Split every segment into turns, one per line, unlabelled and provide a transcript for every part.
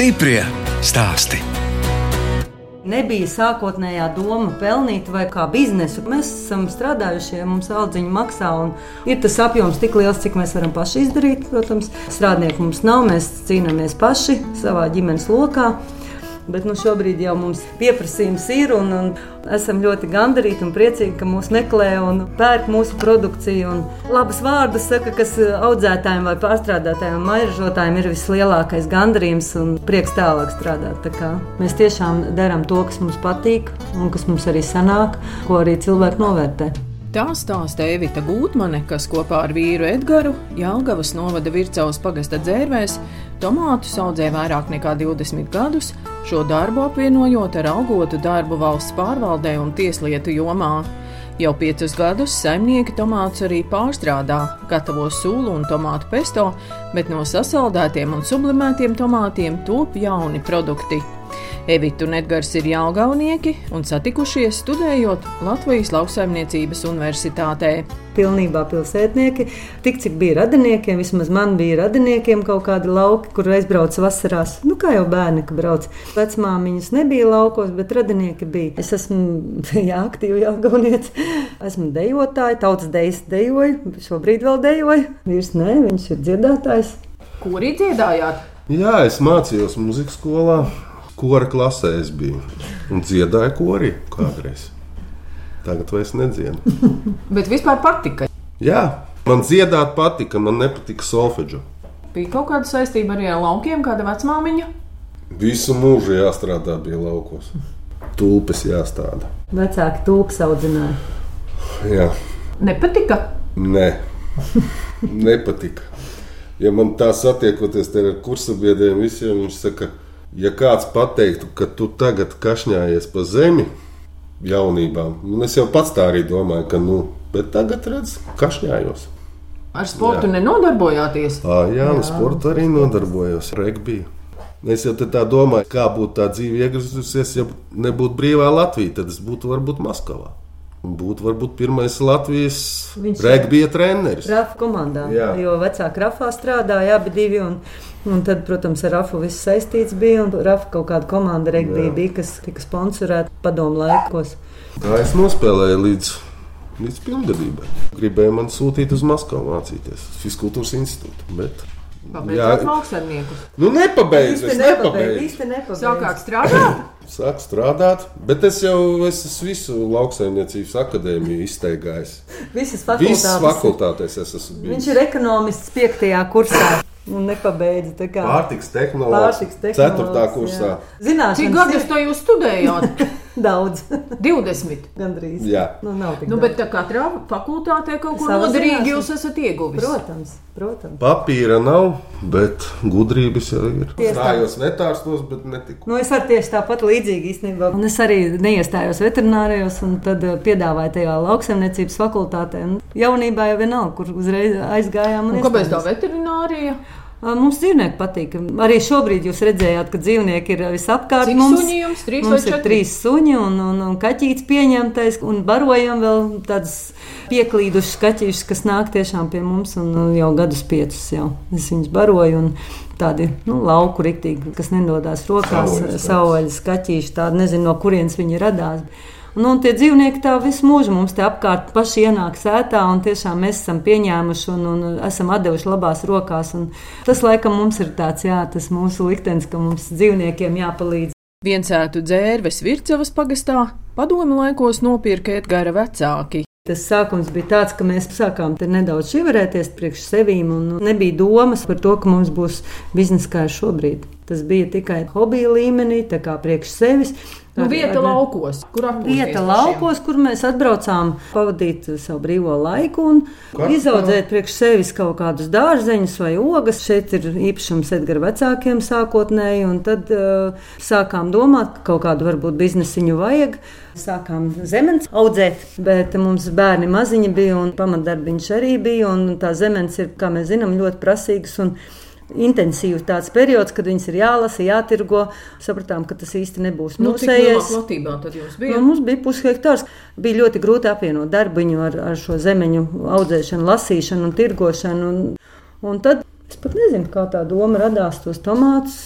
Stiprie stāsti.
Nebija sākotnējā doma pelnīt vai kā biznesu. Mēs esam strādājušie, mums audziņi maksā un ir tas apjoms tik liels, cik mēs varam paši izdarīt. Protams, strādnieku mums nav, mēs cīnāmies paši savā ģimenes lokā. Bet nu, šobrīd jau mums pieprasījums ir un, un esam ļoti gandarīti un priecīgi, ka mūs meklē un pērk mūsu produkciju. Un labas vārdas saka, kas audzētājiem vai pārstrādātājiem mairažotājiem ir vislielākais gandarījums un prieks tālāk strādāt. Tā mēs tiešām darām to, kas mums patīk un kas mums arī sanāk, ko arī cilvēki novērtē.
Tā stāsta Evita Gūtmane, kas kopā ar vīru Edgars Jālgavas novada Vircavas pagasta dzērvēs, tomātus audzē vairāk nekā 20 gadus, šo darbu apvienojot ar algotu darbu valsts pārvaldē un tieslietu jomā. Jau piecus gadus saimnieki tomātus arī pārstrādā, gatavo sulu un tomātu pesto, bet no sasaldētiem un sublimētiem tomātiem top jauni produkti. Evita un Edgars ir jāgaunieki un satikušies studējot Latvijas Lauksaimniecības Universitātē.
Pilnībā pilsētnieki, tik cik bija radiniekiem, vismaz man bija radiniekiem kaut kādi lauki, kur aizbraucu vasarās. Nu, kā jau bērni, ka brauc. Vecmāmiņas nebija laukos, bet radinieki bija. Es esmu jā, aktīvi jāgaunieci. Esmu dejotāja, tautas dejas dejoju, šobrīd vēl dejoju. Vīrs nē, viņš ir dziedātājs.
Kur arī dziedājāt?
Jā, es mācījos muzikas skolā kora klasē es biju un dziedāju korī kādreiz. Tagad vairs nedziedu.
Bet vispār patika.
Jā, man dziedāt patika, man nepatika solfeģu.
Bija kaut kāda saistība arī ar laukiem, kāda vecmāmiņa?
Visu mūžu jāstrādā bija laukos. Tulpes jāstāda.
Vecāki tulpes audzināja.
Jā.
Nepatika?
Nē, nepatika. Ja man tā satiekoties ar kursabiedriem, visiem viņš saka, ka ja kāds pateiktu, ka tu tagad kašņājies pa zemi jaunībām, nu, es jau pats tā arī domāju, ka nu, tagad redz, kašņājos.
Ar sportu jā. nenodarbojāties?
À, jā, ar sportu arī nodarbojos. Regbija. Es jau tā domāju, kā būtu tā dzīve iegriezusies, ja nebūtu brīvā Latvija. Tad es būtu varbūt Maskavā. Būtu varbūt pirmais Latvijas regbija treneris.
Rafa komandā. Jā. Jo vecāki Rafā strādāja abi divi. Un Un tad, protams, ar Rafu viss saistīts bija. Rafa kaut kāda komanda regbija bija, kas tika sponsorēta padomu laikos.
Tā es nospēlēju līdz, līdz pilngadībai. Gribēju man sūtīt uz Maskavu mācīties, Fiskultūras institūtu. Bet...
Pabeidzot mākslinieku.
Nu, nepabeidzu.
Es nepabeidzu.
Sākāt strādāt?
Sāku strādāt, bet es jau es esmu visu lauksaimniecības akadēmiju izteigājis.
Visas fakultātes.
Visas fakultātes es esmu bijis.
Viņš ir ekonomists piektajā kursā. Un nepabeidza tā kā
pārtiks tehnoloģija. 4. kursā.
Zināšanas,
Cik gadus to jūs studējāt?
Daudz.
20.
Gandrīz.
Jā.
Nu, nav tik
nu,
daudz.
bet tā katrā fakultātē kaut ko noderīgi jūs esat ieguvis.
Protams, protams.
Papīra nav, bet gudrības jau ir. Stājos netārstos, bet netiku.
Nu, es arī tieši tāpat līdzīgi īstenībā. Un es arī neiestājos veterinārijos un tad eh, piedāvāju tajā lauksaimniecības fakultātē. Un jaunībā jau vienalga, kur uzreiz aizgājām.
Un un kāpēc tā veterinārija?
Mums dzīvnieki patīk. Arī šobrīd jūs redzējāt, ka dzīvnieki ir visapkārt.
Cik
mums
jums trīs
mums ir trīs suņi un, un, un kaķītis pieņemtais, un barojam vēl tādus pieklīdušus kaķīšus, kas nāk tiešām pie mums un jau gadus piecus jau. Es viņus baroju. Tādi nu, lauku rīktīgi, kas nedodās rokās, savvaļas kaķīši, tādi nezinu, no kurienes viņi radās. Nu, un tie dzīvnieki tā visu mūžu mums te apkārt paši ienāk sētā, un tiešām mēs esam pieņēmuši un, un esam devuši labās rokās. Tas, laikam, mums ir tāds, jā, tas mūsu liktenis, ka mums dzīvniekiem jāpalīdz.
Viensētu dzērves Vircavas pagastā padomu laikos nopirka Edgara vecāki.
Tas sākums bija tāds, ka mēs sākām nedaudz šiverēties priekš sevīm, un nebija domas par to, ka mums būs biznesa kā šobrīd. Tas bija tikai hobija līmenī, tā kā priekš sevis.
Nu, vieta ar, laukos, kur
vieta laukos, kur mēs atbraucām pavadīt savu brīvo laiku un Kartā. izaudzēt priekš sevis kaut kādus dārzeņus vai ogas. Šeit ir īpašums Edgara vecākiem sākotnēji, un tad uh, sākām domāt, ka kaut kādu varbūt biznesiņu vajag. Sākām zemes audzēt, bet mums bērni maziņi bija un pamatdarbiņš arī bija. Tā zemes ir, kā mēs zinām, ļoti prasīgas intensīvs tāds periods, kad viņas ir jālasa, jātirgo. Sapratām, ka tas īsti nebūs
nu, mūsējais. Platībā bija?
Nu, mums bija pushektārs. Bija ļoti grūti apvienot darbiņu ar, ar šo zemeņu audzēšanu, lasīšanu un tirgošanu. Un, un tad es pat nezinu, kā tā doma radās tos tomātus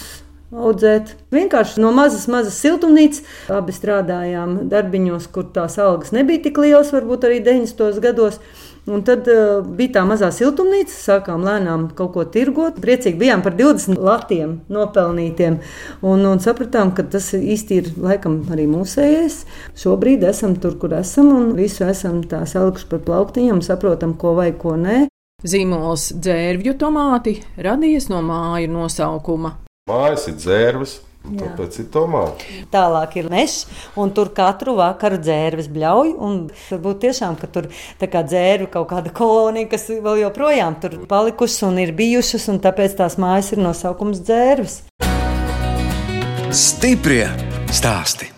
audzēt. Vienkārši no mazas, mazas siltumnīcas. Abi strādājām darbiņos, kur tās algas nebija tik lielas, varbūt arī 90. gados. Un tad uh, bija tā mazā siltumnīca, sākām lēnām kaut ko tirgot. Priecīgi bijām par 20 latiem nopelnītiem. Un, un sapratām, ka tas īsti ir laikam arī mūsējais. Šobrīd esam tur, kur esam, un visu esam tā salikuši par plauktiņiem, saprotam, ko vajag, ko nē.
Zīmols dzērvju tomāti radies no māju nosaukuma.
Mājas ir dzērves. Tāpēc ir tomāti.
Tālāk ir mežs, un tur katru vakaru dzērves bļauj. Varbūt tiešām, ka tur kā dzērve kaut kāda kolonija, kas vēl joprojām tur palikušas un ir bijušas, un tāpēc tās mājas ir nosaukums dzērves.
Stiprie stāsti!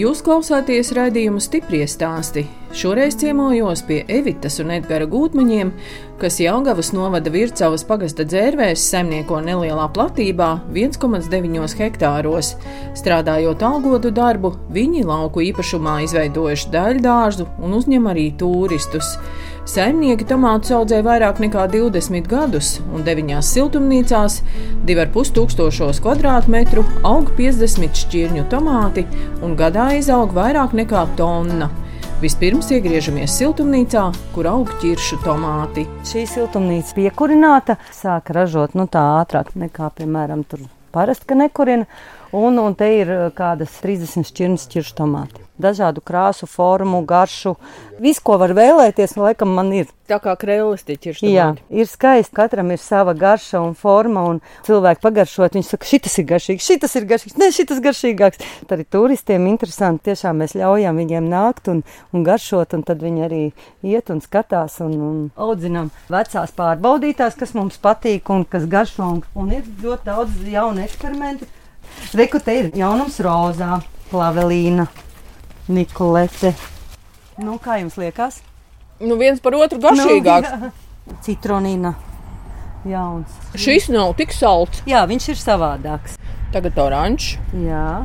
Jūs klausāties raidījuma stipri stāstī. Šoreiz ciemojos pie Evitas un Edgara Gūtmaņiem, kas Jaungavas novada Vircavas pagasta dzērvēs saimnieko nelielā platībā 1,9 hektāros. Strādājot algotu darbu, viņi lauku īpašumā izveidojuši daļdārzu un uzņem arī turistus. Saimnieki tomātus audzē vairāk nekā 20 gadus, un 9 siltumnīcās, 2,5 tūkstošos kvadrātmetru, aug 50 šķirņu tomāti, un gadā izaug vairāk nekā tonna. Vispirms iegriežamies siltumnīcā, kur aug ķiršu tomāti.
Šī siltumnīca piekurināta, sāk ražot nu, tā ātrāk nekā, piemēram, tur parasti nekurina. Un, un te ir eh, kādas 30 šķirnes ķiršu tomāti. Dažādu krāsu, formu, garšu. Visu, ko var vēlēties, nu, laikam man ir.
Tā kā krēlis tie ķiršu tomāti.
Jā, ir skaisti. Katram ir sava garša un forma. Un cilvēki pagaršot, viņi saka, šis ir garšīgs, šis ir garšīgs, ne šis garšīgāks. Tad arī turistiem interesanti. Tiešām mēs ļaujam viņiem nākt un, un garšot, un tad viņi arī iet un skatās un, un audzinām vecās pārbaudītās, kas mums patīk un kas garšo. Un, un ir ļoti daudz jaunu eksperimentu. Reku te ir jaunums rozā, klavelīna, Nikolete. Nu, kā jums liekas?
Nu, viens par otru garšīgāks.
Nu, Citronīna. Jauns.
Šis nav tik salds.
Jā, viņš ir savādāks.
Tagad oranžs.
Jā.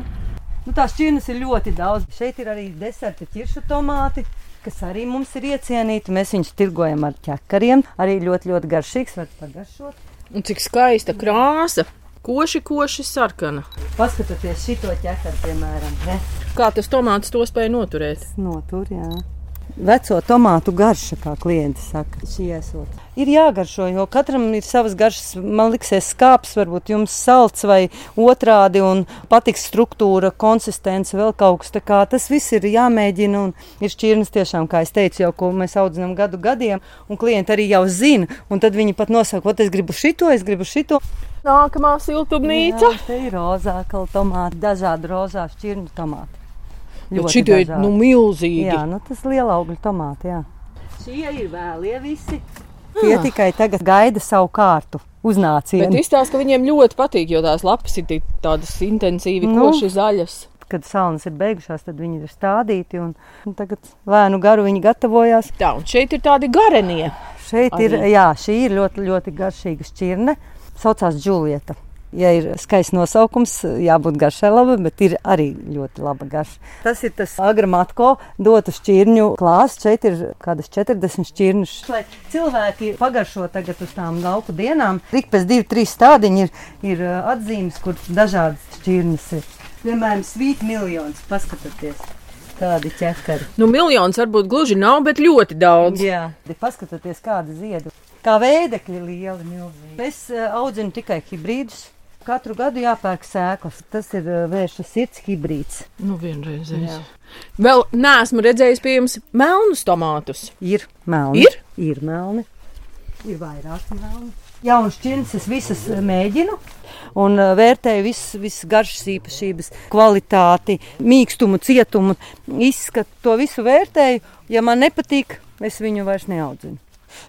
Nu, tās šķirnes ir ļoti daudz. Šeit ir arī deserta ķiršu tomāti, kas arī mums ir iecienīti. Mēs viņus tirgojam ar ķekariem. Arī ļoti, ļoti garšīgs. Var pagaršot.
Un cik skaista krāsa. Koši, koši sarkana.
Paskatieties šito ķekaru, piemēram. Ne?
Kā tas tomāts to spēja noturēt?
Notur, jā. Veco tomātu garša, kā klienti saka. Ir jāgaršo, jo katram ir savas garšas. Man liekas, skāps, varbūt jums salds vai otrādi, un patiks struktūra, konsistence, vēl kaut kas tāds. Tas viss ir jāmēģina, un ir šķirnes tiešām, kā es teicu, jau ko mēs audzinām gadu gadiem, un klienti arī jau zina, un tad viņi pat nosaka, es gribu šito, es gribu šito.
Nākamā siltumnīca.
Jā, te ir rozā, kā tomāti, dažādi rozā šķirņu tomāti.
Šitie ir nu, milzīgi.
Jā, nu, tas ir liela augļu tomāti. Jā. Šie ir vēlie visi. Tie ah. tikai tagad gaida savu kārtu. Uznācienu.
Bet izstāsta, ka viņiem ļoti patīk, jo tās lapas ir tādas intensīvi, nu, koši zaļas.
Kad saunas ir beigušās, tad viņi ir stādīti un, un tagad lēnu garu viņi gatavojās.
Tā, un šeit ir tādi garenie.
Šeit Arī. ir, jā, šī ir ļoti, ļoti garšīga šķirne saucās Džulieta. Ja ir skaists nosaukums, jābūt garšai labai, bet ir arī ļoti laba garša. Tas ir tas agramatko dotu šķirņu klāsts. Šeit ir kādas 40 šķirnes. Lai cilvēki pagaršo tagad uz tām lauku dienām, tik pēc divi, trīs stādiņi ir, ir uh, atzīmes, kur dažādas šķirnes ir. Piemēram, svīt miljons, paskatieties. Tādi ķekari.
Nu, miljons varbūt gluži nav, bet ļoti daudz.
Jā, paskatieties, kāda ziedu kā veidekļi lieli, milzīgi. Es uh, audzinu tikai hibrīdus. Katru gadu jāpērk sēklas. Tas ir uh, vērša sirds hibrīds.
Nu, vienreiz. Vēl neesmu redzējis pie jums melnus tomātus.
Ir melni.
Ir?
Ir melni. Ir vairāk melni. Jaunas čins es visas mēģinu un uh, vērtēju visas vis garšas īpašības, kvalitāti, mīkstumu, cietumu, izskatu. To visu vērtēju. Ja man nepatīk, es viņu vairs neaudzinu.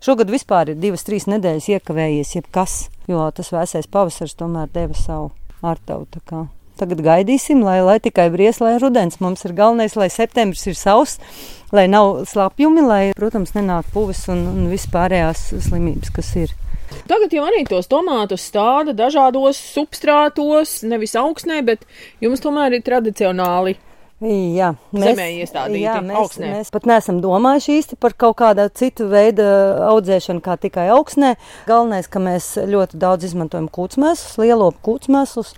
Šogad vispār ir divas, trīs nedēļas iekavējies, jebkas, jo tas vēsais pavasars tomēr deva savu ārtavu. Tagad gaidīsim, lai, lai tikai bries, lai rudens mums ir galvenais, lai septembris ir sauss, lai nav slapjumi, lai, protams, nenāk puvis un, un vispārējās slimības, kas ir.
Tagad jau arī tos tomātus stāda dažādos substrātos, nevis augsnē, bet jums tomēr ir tradicionāli
Jā,
Zemē iestādīti
jā, mēs,
augsnē.
mēs pat neesam domājuši īsti par kaut kādu citu veidu audzēšanu, kā tikai augsnē. Galvenais, ka mēs ļoti daudz izmantojam kūtsmēslus, lielo kūtsmēslus,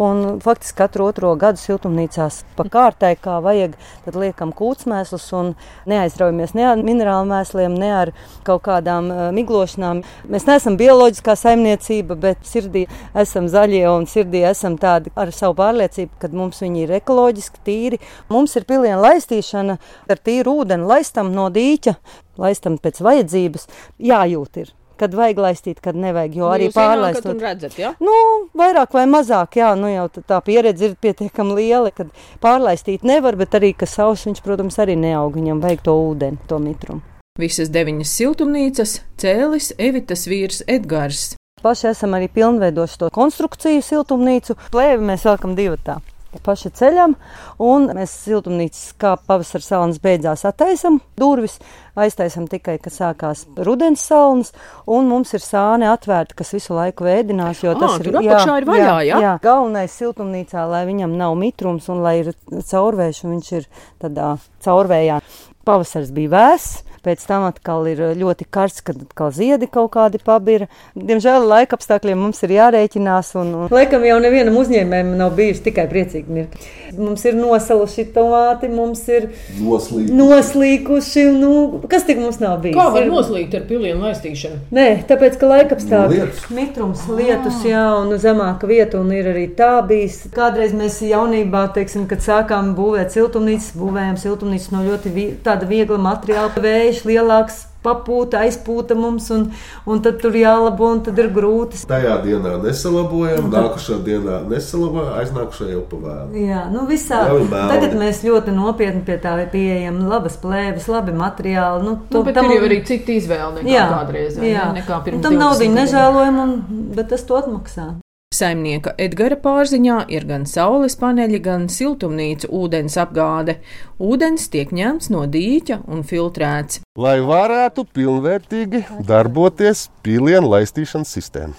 un faktiski katru otro gadu siltumnīcās pa kārtai, kā vajag, tad liekam kūtsmēslus un neaizraujamies ne ar minerālu mēsliem, ne ar kaut kādām uh, miglošanām. Mēs neesam bioloģiskā saimniecība, bet sirdī esam zaļie un sirdī esam tādi ar savu pārliecību, ka mums viņi ir ekoloģiski, tīri Mums ir piliena laistīšana ar tīru ūdeni, laistam no dīķa, laistam pēc vajadzības, jājūt ir kad vajag laistīt, kad nevajag. Jo arī pārlaistot.
Jūs redzat, ja?
Nu, vairāk vai mazāk, jā, nu jau tā pieredze ir pietiekami liela, kad pārlaistīt nevar, bet arī, ka savs viņš, protams, arī neaug, viņam vajag to ūdeni, to mitrumu.
Visas deviņas siltumnīcas cēlis Evitas vīrs Edgars.
Paši esam arī pilnveidojuši to konstrukciju siltumnīcu. Plēvi mēs velkam divatā paši ceļam, un mēs siltumnīcas, kā pavasara salnas beidzās, attaisam durvis, aiztaisam tikai, kad sākās rudens salnas, un mums ir sāne atvērta, kas visu laiku vēdinās, jo tas
à,
ir,
jā, ir vaļā, jā, jā.
jā, galvenais siltumnīcā, lai viņam nav mitrums un lai ir caurvējš, un viņš ir tādā caurvējā. Pavasars bija vēss, pēc tam atkal ir ļoti karsts, kad atkal ziedi kaut kādi pabira. Diemžēl laika apstākļiem mums ir jārēķinās. Un, un... Laikam jau nevienam uzņēmējam nav bijis tikai priecīgi mirkļi. Mums ir nosaluši tomāti, mums ir
Noslīd.
noslīkuši. Nu, kas tik mums nav bijis?
Kā var
ir...
noslīgt ar pilienu laistīšanu?
Nē, tāpēc, ka laika apstākļi
Lietus.
mitrums, lietus, jā, un zemāka vieta, un ir arī tā bijis. Kādreiz mēs jaunībā, teiksim, kad sākām būvēt siltumnīcas, būvējām siltumnīcas no ļoti vi tāda viegla materiāla, vējš lielāks. Papūta, aizpūta mums, un, un tad tur jālabo, un tad ir grūti.
Tajā dienā nesalabojam, nākamajā dienā nesalabojam, aiznākušajā jau pavēlu.
Jā, nu visā. Tagad mēs ļoti nopietni pie tā pieejam. Labas plēves, labi materiāli. Nu,
Nu, bet
tam
ir jau arī cita izvēle nekā
Jā,
kādreiz.
jā.
ne? Nekā
Un
pirms
tam naudu
20 gadiem.
nežēlojam, un, bet tas to atmaksā.
Saimnieka Edgara pārziņā ir gan saules paneļi, gan siltumnīca ūdens apgāde. Ūdens tiek ņemts no dīķa un filtrēts.
Lai varētu pilnvērtīgi darboties pilienu laistīšanas sistēma,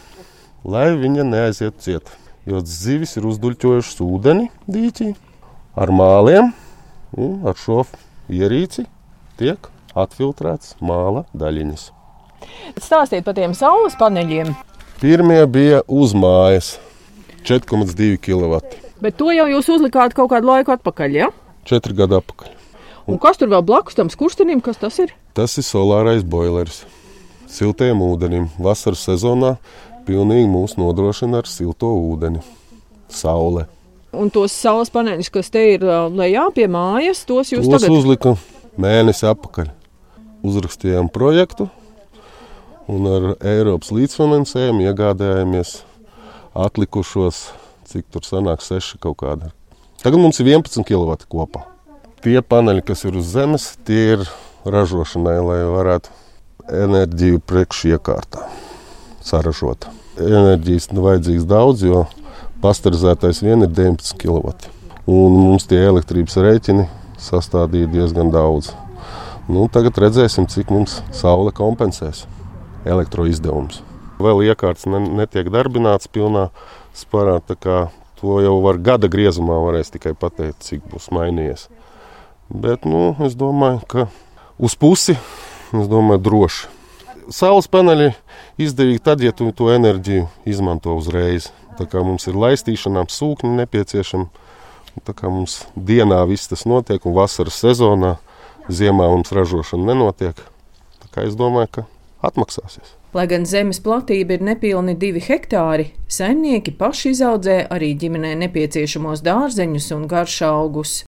lai viņa neaizietu ciet. Jo zivis ir uzduļķojušas ūdeni dīķī ar māliem, un ar šo ierīci tiek atfiltrēts māla daļiņas.
Stāstiet par tiem saules paneļiem.
Pirmie bija uz mājas 4,2 kW.
Bet to jau jūs uzlikāt kaut kādu laiku atpakaļ, ja?
4 gadu atpakaļ.
Un kas tur vēl blakus tam skurstenim, kas tas ir?
Tas ir solārais boilers. Siltiem ūdenim. Vasaras sezonā pilnīgi mūs nodrošina ar silto ūdeni. Saule.
Un tos saules paneļus, kas te ir lejā pie mājas, tos jūs
Tos
tagad
uzlika mēnesi atpakaļ. Uzrakstījām projektu un ar Eiropas līdzfinansējumu iegādājāmies atlikušos, cik tur sanāk, 6 kaut kāda. Tagad mums ir 11 kW kopā. Tie paneļi, kas ir uz zemes, tie ir ražošanai, lai varētu enerģiju priekš iekārtā saražot. Enerģijas nav vajadzīgs daudz, jo pasterizētais vien ir 19 kW. Un mums tie elektrības rēķini sastādīja diezgan daudz. Nu, tagad redzēsim, cik mums saule kompensēs elektroizdevumus. Vēl iekārts ne, netiek darbināts pilnā sparā, tā kā to jau var gada griezumā varēs tikai pateikt, cik būs mainījies. Bet nu, es domāju, ka uz pusi es domāju, droši. Saules paneļi izdevīgi tad, ja tu to enerģiju izmanto uzreiz. Tā kā mums ir laistīšanām sūkņi nepieciešami, tā kā mums dienā viss tas notiek, un vasaras sezonā ziemā mums ražošana nenotiek. Tā kā es domāju, ka atmaksāsies.
Lai gan zemes platība ir nepilni divi hektāri, saimnieki paši izaudzē arī ģimenē nepieciešamos dārzeņus un garšaugus.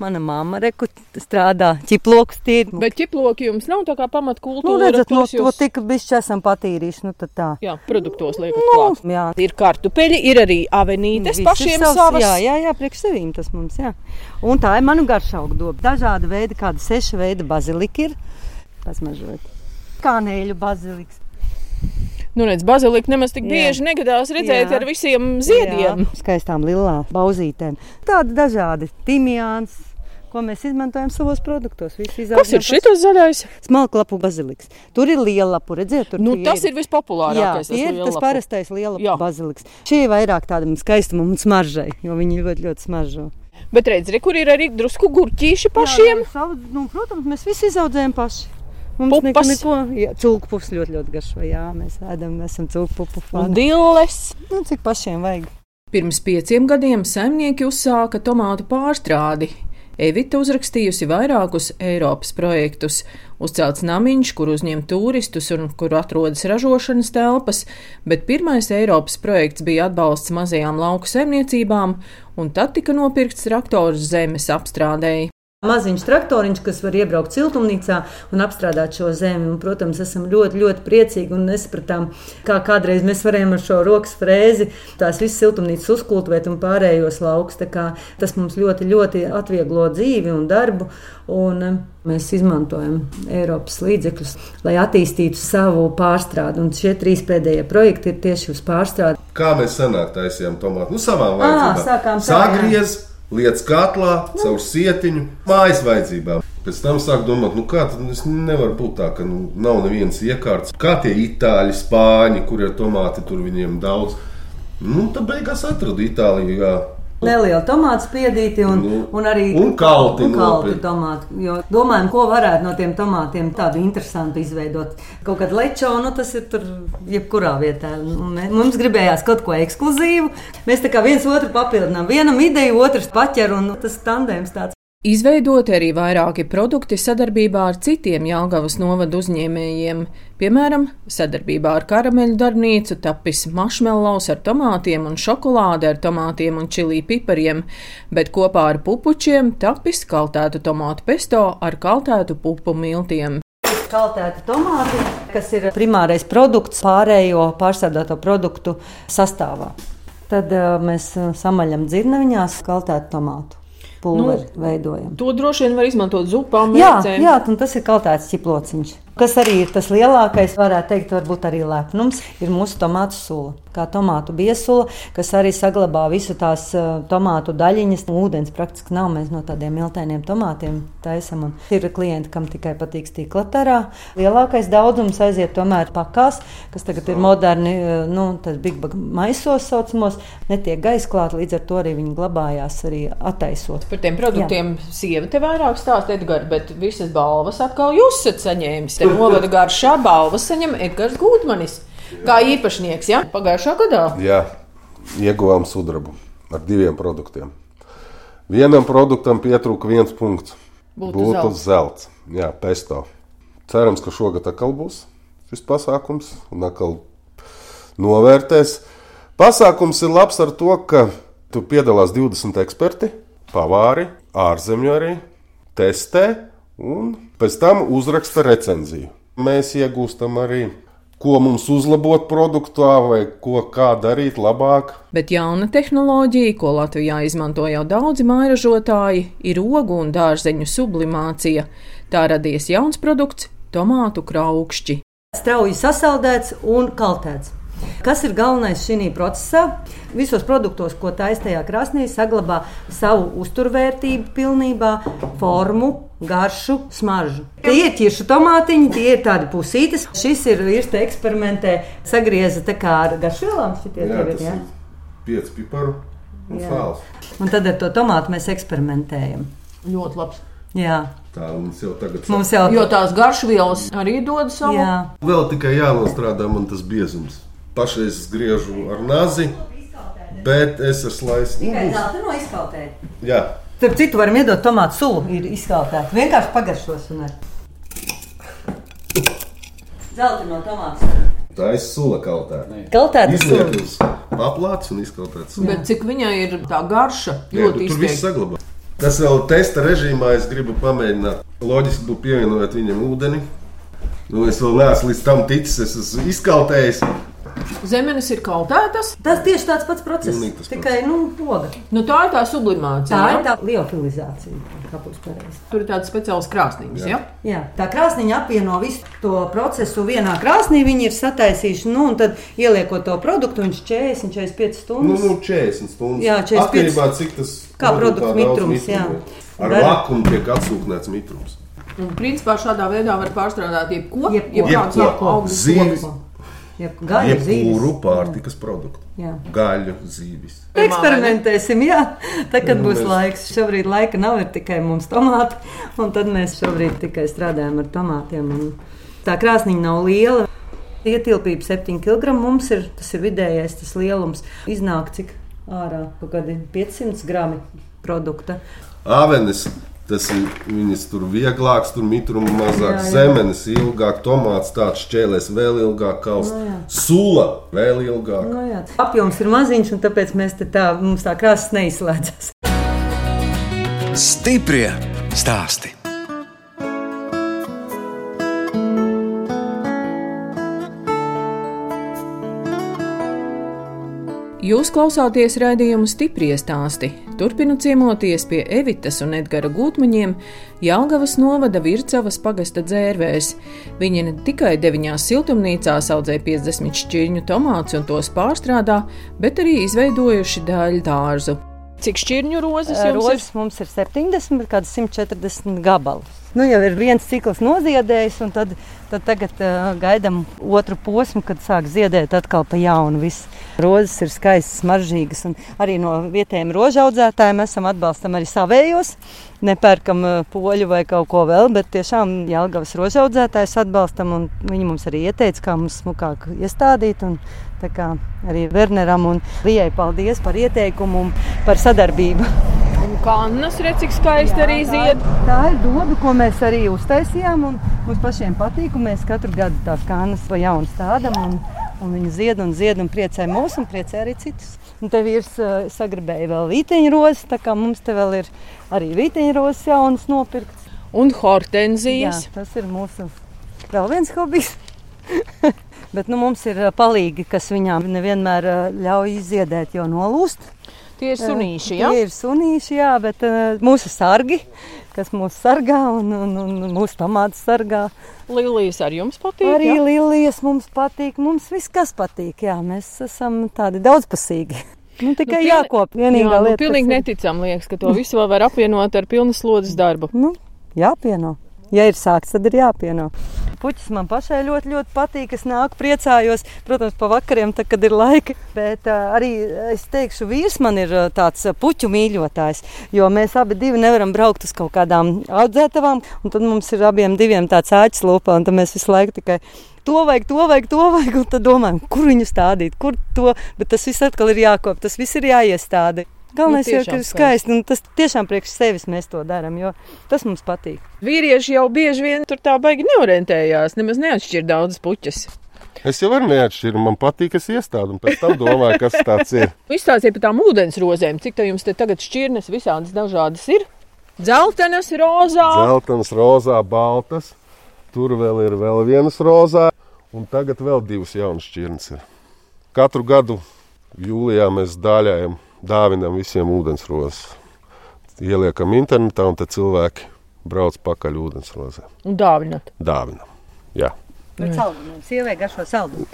Mana mamma reku strādā ķiplokus tīri.
Bet ķiploki jums nav tā kā pamatkultūra,
Nu, redzat, no
tos
to
jūs,
tik bišķi esam patīrījuši, nu tad tā.
jā, produktos liekat
Nu,
klāt.
jā.
Ir kartupeļi, ir arī avenītes
Viss
pašiem
savs,
savas.
Jā, jā, jā priekš sevīm tas mums, jā. Un tā ir manu garšaugu doba. Dažādi veidi, kādi seši veidi bazilika ir. Pasmažot. Kānēļu baziliks.
Nu, redz, bazilika nemaz tik
Jā.
bieži negadās redzēt
Jā.
ar visiem ziediem.
Jā, skaistām lilā bauzītēm. Tādi dažādi timjāns. Ko mēs izmantojam savos produktos?
Kas ir šis zaļais?
Smalklapu baziliks. Tur ir liela lapu, redziet, tur
Nu,
tie
tas ir
Jā,
vispopulārākais.
tie ir tas parastais liela
Jā.
baziliks. Šie ir vairāk tādam skaistumam un smaržai, jo viņi ļoti, ļoti smaržo.
Bet redziet, kur ir arī drusku gurķīši pašiem.
Jā, savu, nu, protams, mēs visi izaudzējam paši. Mums
Pupas.
neko, neko cūku pupas ļoti, ļoti garšo. Jā, mēs ēdam, mēs esam cūku pupu
Un
fani.
dilles.
Nu, cik pašiem vajag?
Pirms pieciem gadiem saimnieki uzsāka tomātu pārstrādi. Evita uzrakstījusi vairākus Eiropas projektus. Uzcelts namiņš, kur uzņem turistus un kur atrodas ražošanas telpas, bet pirmais Eiropas projekts bija atbalsts mazajām lauku saimniecībām, un tad tika nopirkts traktors zemes apstrādēji.
Maziņš traktoriņš, kas var iebraukt siltumnīcā un apstrādāt šo zemi. Un, protams, esam ļoti, ļoti priecīgi un nesapratām, kā kādreiz mēs varējām ar šo rokas frēzi tās visas siltumnīcas uzkultivēt un pārējos laukus. Tas mums ļoti, ļoti atvieglo dzīvi un darbu. Un eh, mēs izmantojam Eiropas līdzekļus, lai attīstītu savu pārstrādi. Un šie trīs pēdējie projekti ir tieši uz pārstrādi.
Kā mēs senāk taisījām tomātu? Nu, savām vajadzībām.
sākām tā, jā.
Sagriez, lietas katlā, caur sietiņu, mājas vajadzībām. Pēc tam sāk domāt, nu kā tas nevar būt tā, ka nu, nav nevienas iekārtas. Kā tie itāļi, spāņi, kur ir tomāti, tur viņiem daudz. Nu, tad beigās atradu Itāliju.
Neliela tomātu spiedīti un,
Nu,
un arī
un kalti
un kalti tomāti. Jo domājam, ko varētu no tiem tomātiem tādu interesantu izveidot. Kaut kādu lečo, nu tas ir tur jebkurā vietā. Mums gribējās kaut ko ekskluzīvu. Mēs tā kā viens otru papildinām. Vienam ideju, otrs paķer un tas tandēms tāds.
Izveidoti arī vairāki produkti sadarbībā ar citiem Jālgavas novadu uzņēmējiem. Piemēram, sadarbībā ar karameļu darbnīcu tapis maršmelos ar tomātiem un šokolāde ar tomātiem un čili pipariem, bet kopā ar pupučiem tapis kaltētu tomātu pesto ar kaltētu pupu miltiem.
Kaltēta tomāti, kas ir primārais produkts pārējo pārstrādāto produktu sastāvā. Tad uh, mēs uh, samaļam dzirnaviņās kaltētu tomātu. Pulveri nu, veidojam.
To droši vien var izmantot zupām,
Jā,
mērcēm.
jā, un tas ir kaltēts ķiplociņš. Kas arī ir tas lielākais, varētu teikt, varbūt arī lepnums, ir mūsu tomātu sula. Kā tomātu biesula, kas arī saglabā visu tās uh, tomātu daļiņas. Ūdens praktiski nav. Mēs no tādiem miltēniem tomātiem taisam. Un ir klienti, kam tikai patīk stīklatarā. Lielākais daudzums aiziet tomēr pakās, kas tagad ir moderni, uh, nu, tas big bag maisos saucamos, netiek gaisa klāt, līdz ar to arī viņi glabājās arī attaisot.
Par tiem produktiem sieva te vairāk stāsta, Edgars, bet visas balvas atkal jūs esat saņēmis. Novada garšā balvas saņem Edgars Gūtmanis. Kā īpašnieks, ja? Pagājušā gadā.
Jā, ieguvām sudrabu ar diviem produktiem. Vienam produktam pietrūka viens punkts.
Būtu
Būtu
zelts.
zelts. Jā, pesto. Cerams, ka šogad atkal būs šis pasākums un atkal novērtēs. Pasākums ir labs ar to, ka tu piedalās 20 eksperti, pavāri, ārzemju arī, testē un pēc tam uzraksta recenziju. Mēs iegūstam arī, ko mums uzlabot produktā vai ko kā darīt labāk.
Bet jauna tehnoloģija, ko Latvijā izmanto jau daudzi mairažotāji, ir ogu un dārzeņu sublimācija. Tā radies jauns produkts - tomātu kraukšķi.
strauji sasaldēts un kaltēts. Kas ir galvenais šajā procesā? Visos produktos, ko taisa tajā krāsnī, saglabā savu uzturvērtību, pilnībā, formu, garšu, smaržu. Tie ir ķiršu tomātiņi, tie ir tādi pusītes. Šis ir te eksperimentē, sagrieza tā kā ar garšvielām.
Jā,
ir, jā?
ir pieci piparu un sāls.
Un tad ar to tomātu mēs eksperimentējam.
Ļoti labs.
Jā,
Tā mums jau tagad
mums jau
Jo tās garšvielas arī dod savu.
Jā.
Vēl tikai jānostrādā man tas biezums. Pašreiz es griežu ar nazi, bet es esmu slaicis.
zelta no izkaltēt.
Jā,
Starp citu, varam iedot tomātu sulu, ir izkaltēta. Vienkārši pagaršos un ar. Zelta no tomātu.
tā ir sula kautā.
Kaltēta sula.
Izliet uz paplātes un izkautēts.
Bet cik viņai ir tā garša?
Jā,
Ļoti
tu, tur viss
izteikti.
saglabā. Tas vēl testa režīmā es gribu pamēģināt. Loģiski būtu pievienot viņam ūdeni. Nu, es vēl neesmu līdz tam ticis, es esmu izkautējis.
Zemenes ir kautētas.
Tas tieši tāds pats process.
Pilnīgi tas pats.
Tikai, nu, poga.
Nu, tā ir tā sublimācija.
Tā
ja?
ir tā liofilizācija.
Tur ir tādas speciālas krāsnīgas. Ja?
Jā, tā krāsniņa apvieno visu to procesu vienā krāsnī. Viņi ir sataisījuši, nu, un tad ieliekot to produktu, viņš 40, 45
Nu,
stundas.
nu 40 stundas.
Jā, 45.
Atkarībā cik tas
Kā
daudz
mitrums, jā.
mitruma ir. Ar lakumu tiek atsūknēts mitrums.
Un, principā, šādā veidā var pārstrādāt jebko,
Jebko.
jebkādas
Jebko.
augstas
Zīves.
kokus.
Ja gaļa,
Jebkuru
zīves.
pārtikas produktu.
Jā.
Gaļu, zīvis.
Eksperimentēsim, jā. Tā kad
Nu,
būs laiks. Šobrīd laika nav, ir tikai mums tomāti. Un tad mēs šobrīd tikai strādājam ar tomātiem. Un tā krāsniņa nav liela. Ietilpība 7 kg mums ir. Tas ir vidējais tas lielums. Iznāk cik ārā kaut kādi 500 grami produkta.
Avenes. Tas ir viņas tur vieglāks, tur mitruma mazāk,
Jā, jā.
zemenes ilgāk, tomāts tāds šķēlēs vēl ilgāk, kaust.
Nu, jā.
Sula vēl ilgāk.
Nu, jā. Apjoms ir maziņš, un tāpēc mēs te tā, mums tā krāsas neizslēdzas.
Stiprie stāsti.
Jūs klausāties raidījumu stipri stāstī. Turpinu ciemoties pie Evitas un Edgara Gutmaņiem Jālgavas novada Vircavas pagasta dzērvēs. Viņi ne tikai deviņās siltumnīcās audzē 50 šķirņu tomātus un tos pārstrādā, bet arī izveidojuši daļu dārzu. Cik šķirņu rozes jums
Rozes mums ir 70, bet kādas 140 gabalu. Nu, jau ir viens cikls noziedējis, un tad, tad tagad uh, gaidām otru posmu, kad sāk ziedēt atkal pa jaunu. Viss rozes ir skaistas, maržīgas, un arī no vietējiem rožaudzētājiem esam atbalstam arī savējos. Nepērkam uh, poļu vai kaut ko vēl, bet tiešām Jālgavas rožaudzētājs atbalstam, un viņi mums arī ieteica, kā mums smukāk iestādīt. Un, tā kā arī Werneram un Lijai paldies par ieteikumu un par sadarbību.
Kannas redz, cik skaisti
Jā,
arī
tā
zied.
ir- Tā ir doba, ko mēs arī uztaisījām. Mums pašiem patīk, un mēs katru gadu tās kānas pa jaunu stādām. Un, un viņi zied un zied un priecē mūs un priecē arī citus. Un te vīrs uh, sagribēja vēl vīteņrozes, tā kā mums te vēl ir arī vīteņrozes jaunas nopirktas.
Un hortenzijas.
Jā, tas ir mūsu vēl viens hobijs. Bet nu, mums ir ā, palīgi, kas viņām nevienmēr ā, ļauj izziedēt, jo nolūst.
Tie ir sunīši, jā?
Tie ir sunīši, jā, bet uh, mūsu sargi, kas mūs sargā un, un, un mūsu tomātus sargā.
Lilijas ar jums patīk.
Arī
jā?
līnijas mums patīk, mums viss kas patīk. Jā, mēs esam tādi daudzpusīgi. Nu, tikai nu, jākop. Vienīgā
jā, nu,
lieta,
pilnīgi
kas ir-
neticam, liekas, ka to visu vēl var apvienot ar pilnu slodzes darbu.
Nu, jāpieno. Ja ir sākts, tad ir jāpieno. Puķis man pašai ļoti, ļoti patīk. Es nāku, priecājos, protams, pa vakariem, tad, kad ir laika. Bet uh, arī es teikšu, vīrs man ir uh, tāds puķu mīļotājs. Jo mēs abi nevaram braukt uz kaut kādām audzētavām. un Tad mums ir abiem diviem tāds āķis lupā, un tad mēs visu laiku tikai. To vajag, to vajag, to vajag. Un tad domājam, kur viņu stādīt, kur to. Bet tas viss atkal ir jākop, tas viss ir jāiestāda. Galvenais
Nu,
jau
tiešām
ir skaisti, un tas tiešām priekš sevis mēs to darām, jo tas mums patīk.
Vīrieši jau bieži vien tur tā baigi neorientējās, nemaz neatšķir daudzas puķas.
Es jau varu neatšķirt, man patīk, es iestādu, un pēc tam domāju, kas tas ir.
Izstāstiet par tām ūdens rozēm, cik tā jums te tagad šķirnes visādas dažādas ir. Dzeltenas, rozā.
Zeltainas, rozā, baltas. Tur vēl ir vēl vienas rozā, un tagad vēl divas jaunas šķirnes. Ir. Katru gadu jūlijā mēs dāļājam, dāvinam visiem ūdensrozes. Ieliekam internetā, un tad cilvēki brauc pakaļ ūdensrozē.
Un dāvinat.
Dāvinam. Jā.
Bet saldumiem, sievai garšo saldumu.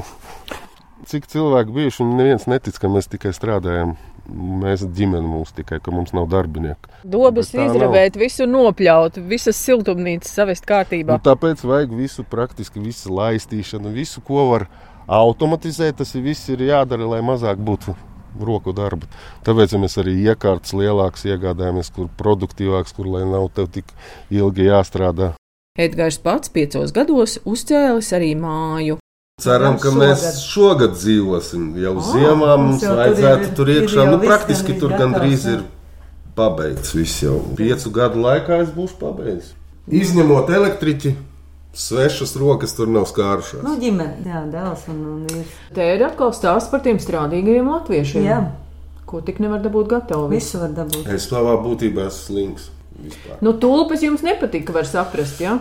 Cik cilvēki bijuši, un neviens netic, ka mēs tikai strādājam. Mēs ģimene mums tikai, ka mums nav darbinieku.
Dobas
tā nav.
izravēt, visu nopļaut, visas siltumnīcas savest kārtībā.
Nu, tāpēc vajag visu, praktiski visu laistīšanu, visu, ko var automatizēt. Tas ir, viss ir jādara, lai mazāk būtu roku darba. Tāpēc ja mēs arī iekārtas lielākas iegādājamies, kur produktīvāks, kur lai nav tev tik ilgi jāstrādā.
Edgars pats piecos gados uzcēlis arī māju.
Ceram, ka
Šogad.
mēs šogad dzīvosim. Jau
Ā,
ziemā
mums jau tur
vajadzētu
ir-
tur
ir
iekšā.
jau
Nu, praktiski tur gandrīz ir pabeigts. Viss jau piecu gadu laikā es būšu pabeidzis. Izņemot elektriķi, svešas rokas tur nav skārušās.
Nu, ģimene, jā, dēls un, un vīrs.
Te ir atkal stāsts par tiem strādīgajiem latviešiem.
Jā,
Ko tik nevar dabūt gatavu.
visu var dabūt.
Es savā būtībā esmu slings. Vispār.
Nu, tulpes jums nepatika, var saprast, jā?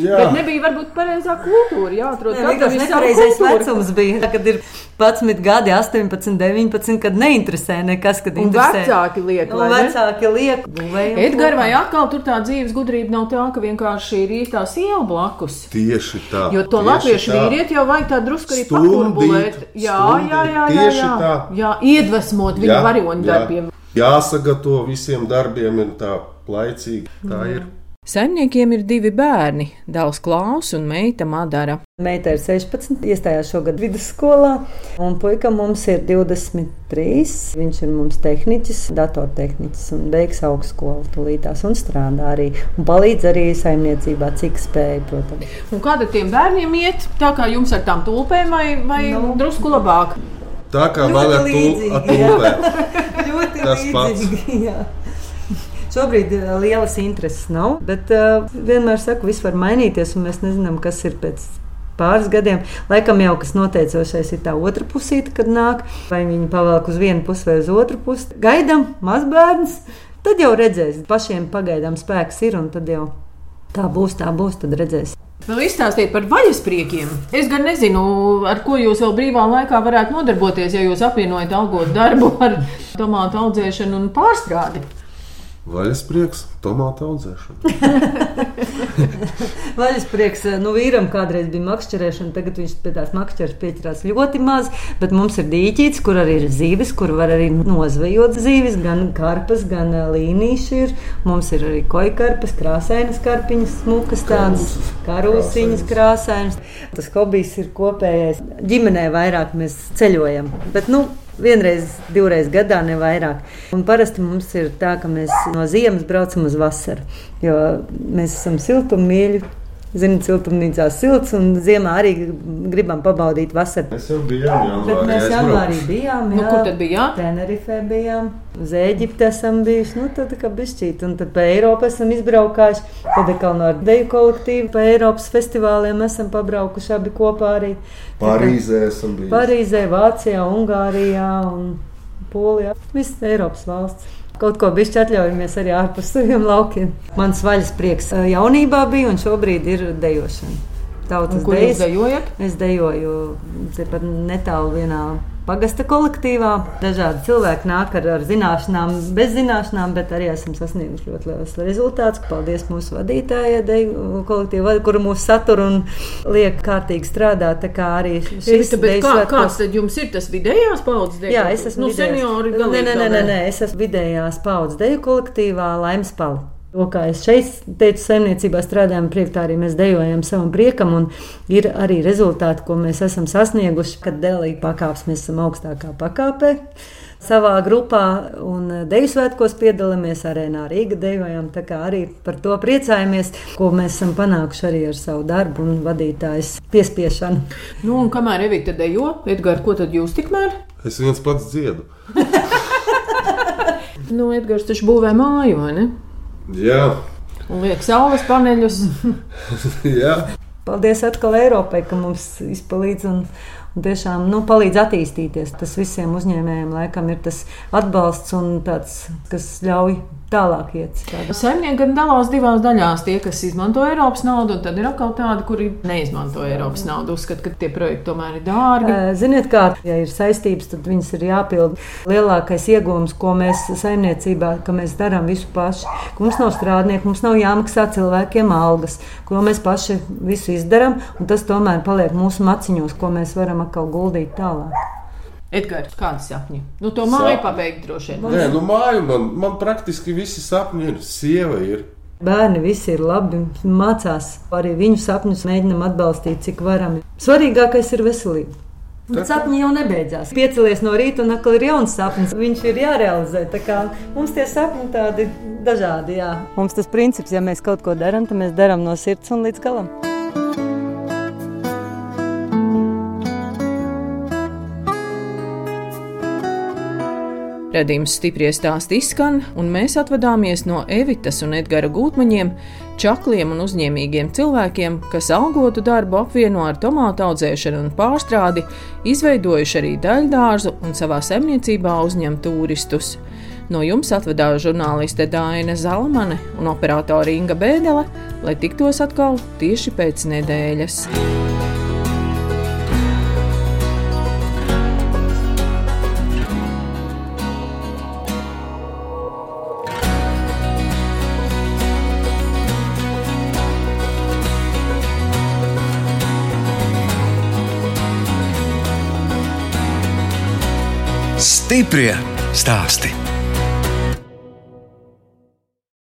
Jā.
Bet nebija varbūt pareizā kultūra, jāatrod ir sava
nepareizais vecums bija. Kad ir 11 gadi, 18, 19, kad neinteresē nekas, kad
Un
interesē.
vecāki liek,
Un
vai ne?
vecāki liek, kopā.
vai atkal tur tā dzīves gudrība nav tā, ka vienkārši ir īstā siela blakus?
Tieši tā.
Jo to latviešu vīrieti jau vajag tā drusku arī pakurbulēt. Jā, jā, jā, jā,
tieši
jā.
tā.
jā iedvesmot viņu
Jā,
varoņu
jā.
darbiem.
Jāsagatavo visiem darbiem, ir tā laicīgi. Tā ir.
Saimniekiem ir divi bērni - dēls Klaus un meita Madara.
Meita ir 16, iestājās šogad vidusskolā, un puika mums ir 23. Viņš ir mums tehniķis, datortehniķis un beigs augstskolu tūlītās un strādā arī. Un palīdz arī saimniecībā, cik spēja, protams.
Un kāda tiem bērniem iet? Tā kā jums ar tām tulpēm vai, vai
Nu.
drusku labāk?
Tā kā vēl ar.
Ļoti
Tas
līdzīgi. jā. Šobrīd uh, lielas intereses nav, bet uh, vienmēr saku, viss var mainīties, un mēs nezinām, kas ir pēc pāris gadiem. Laikam jau kas noteicošais ir tā otra pusīte, kad nāk, vai viņi pavelk uz vienu pusi vai uz otru pusi. Gaidām mazbērns, tad jau redzēs. Pašiem pagaidām spēks ir, un tad jau tā būs, tā būs, tad redzēs.
Vēl izstāstiet par vaļaspriekiem. Es gan nezinu, ar ko jūs vēl brīvā laikā varētu nodarboties, ja jūs apvienojat algotu darbu ar tomātu audzēšanu un pārstrādi.
Vaļas prieks, tomātu audzēšana.
Vaļas prieks, nu, vīram kādreiz bija makšķerēšana, tagad viņš pie tās makšķeres pieķerās ļoti maz, bet mums ir dīķīts, kur arī ir zīves, kur var arī nozvejot zīves, gan karpas, gan ā, līnīši ir. Mums ir arī kojkarpas, krāsainas karpiņas, smukas tādas, karūsiņas krāsainas. Tas hobijs ir kopējais. Ģimenē vairāk mēs ceļojam, bet, nu, Vienreiz, divreiz gadā, ne vairāk. Un parasti mums ir tā, ka mēs no ziemas braucam uz vasaru. Jo mēs esam siltummīļi, zinām, siltumnīcā silts, un ziemā arī gribam pabaudīt vasaru.
Mēs jau bijām
Bet
janvārī.
mēs
aizbraukuši.
janvārī bijām.
Nu, kur tad bijāt?
Tenerifē bijām, uz Eģipti esam bijuši. Nu, tad kā bišķīt, un tad pa Eiropu esam izbraukājuši. Tad atkal no deju kolektīva pa Eiropas festivāliem esam pabraukuši abi kopā arī.
Parīzē esam bijuši.
Parīzē, Vācijā, Ungārijā un Polijā. Visas Eiropas valsts. Kaut ko bišķi atļaujamies arī ārpus saviem laukiem. Mans vaļas prieks eh, jaunībā bija un šobrīd ir dejošana. Tautas
Kur jūs
dejas.
dejojat?
Es dejoju tepat netālu vienā pagasta kolektīvā. Dažādi cilvēki nāk ar, ar zināšanām, bez zināšanām, bet arī esam sasnieguši ļoti liels rezultāts. Paldies mūsu vadītājai, deju kolektīvā, kuru mūs satur un liek kārtīgi strādāt. Tā kā arī šis
bet
deju
kā,
svētkos-
kāds tad jums ir tas vidējās paudzes dēļ?
Jā, es esmu
nu, seniori.
Nē, nē, nē, nē, es esmu vidējās paudzes deju kolektīvā Laimas Pali. To, kā es šeit teicu, saimniecībā strādājam, priekš tā arī mēs dejojam savam priekam, un ir arī rezultāti, ko mēs esam sasnieguši, kad delīja pakāpes, mēs esam augstākā pakāpē. Savā grupā un deju svētkos piedalāmies arēnā Rīgā dejojam. Tā kā arī par to priecājamies, ko mēs esam panākuši arī ar savu darbu un vadītājas piespiešanu.
Nu, un kamēr Evita dejo, Edgars, ko tad jūs tikmēr?
Es viens pats dziedu.
Nu, Edgars taču būvē māju, vai ne?
Jā,
Un liek saules paneļus.
jā.
Paldies atkal Eiropai, ka mums izpalīdz un, un tiešām nu, palīdz attīstīties. Tas visiem uzņēmējiem laikam ir tas atbalsts un tāds, kas ļauj tālāk iet.
Saimnieki gan dalās divās daļās. Tie, kas izmanto Eiropas naudu, un tad ir atkal tādi, kuri neizmanto Eiropas naudu. Uzskata, ka tie projekti tomēr ir dārgi.
Eh, Ziniet, kā ja ir saistības, tad viņas ir jāpild. Lielākais iegūms, ko mēs saimniecībā, ka mēs darām visu paši, ka mums nav strādnieku, mums nav jāmaksā cilvēkiem algas, ko mēs paši visu izdarām, un tas tomēr paliek mūsu maciņos, ko mēs varam atkal guldīt tālāk.
Edgars, kādi sapņi? Nu, to māju pabeigt droši vien.
Nē, nu māju man, man praktiski visi sapņi ir. Sieva ir.
Bērni visi ir labi, mācās. Arī viņu sapņus mēģinam atbalstīt, cik varam. Svarīgākais ir veselība. Un sapņi jau nebeidzās. Piecelies no rīta un atkal ir jauns sapnis. Viņš ir jārealizē. Tā kā Mums tie sapņi tādi dažādi. Jā. Mums tas princips, ja mēs kaut ko darām, tad mēs darām no sirds un līdz galam.
Radījums stipri stāsti izskan, un mēs atvadāmies no Evitas un Edgara gūtmaņiem, čakliem un uzņēmīgiem cilvēkiem, kas algotu darbu apvieno ar tomātu audzēšanu un pārstrādi, izveidojuši arī daļdārzu un savā saimniecībā uzņem turistus. No jums atvedās žurnāliste Dāna Zalamane un operātore Inga Bēdelē, lai tiktos atkal tieši pēc nedēļas.
Stiprie stāsti.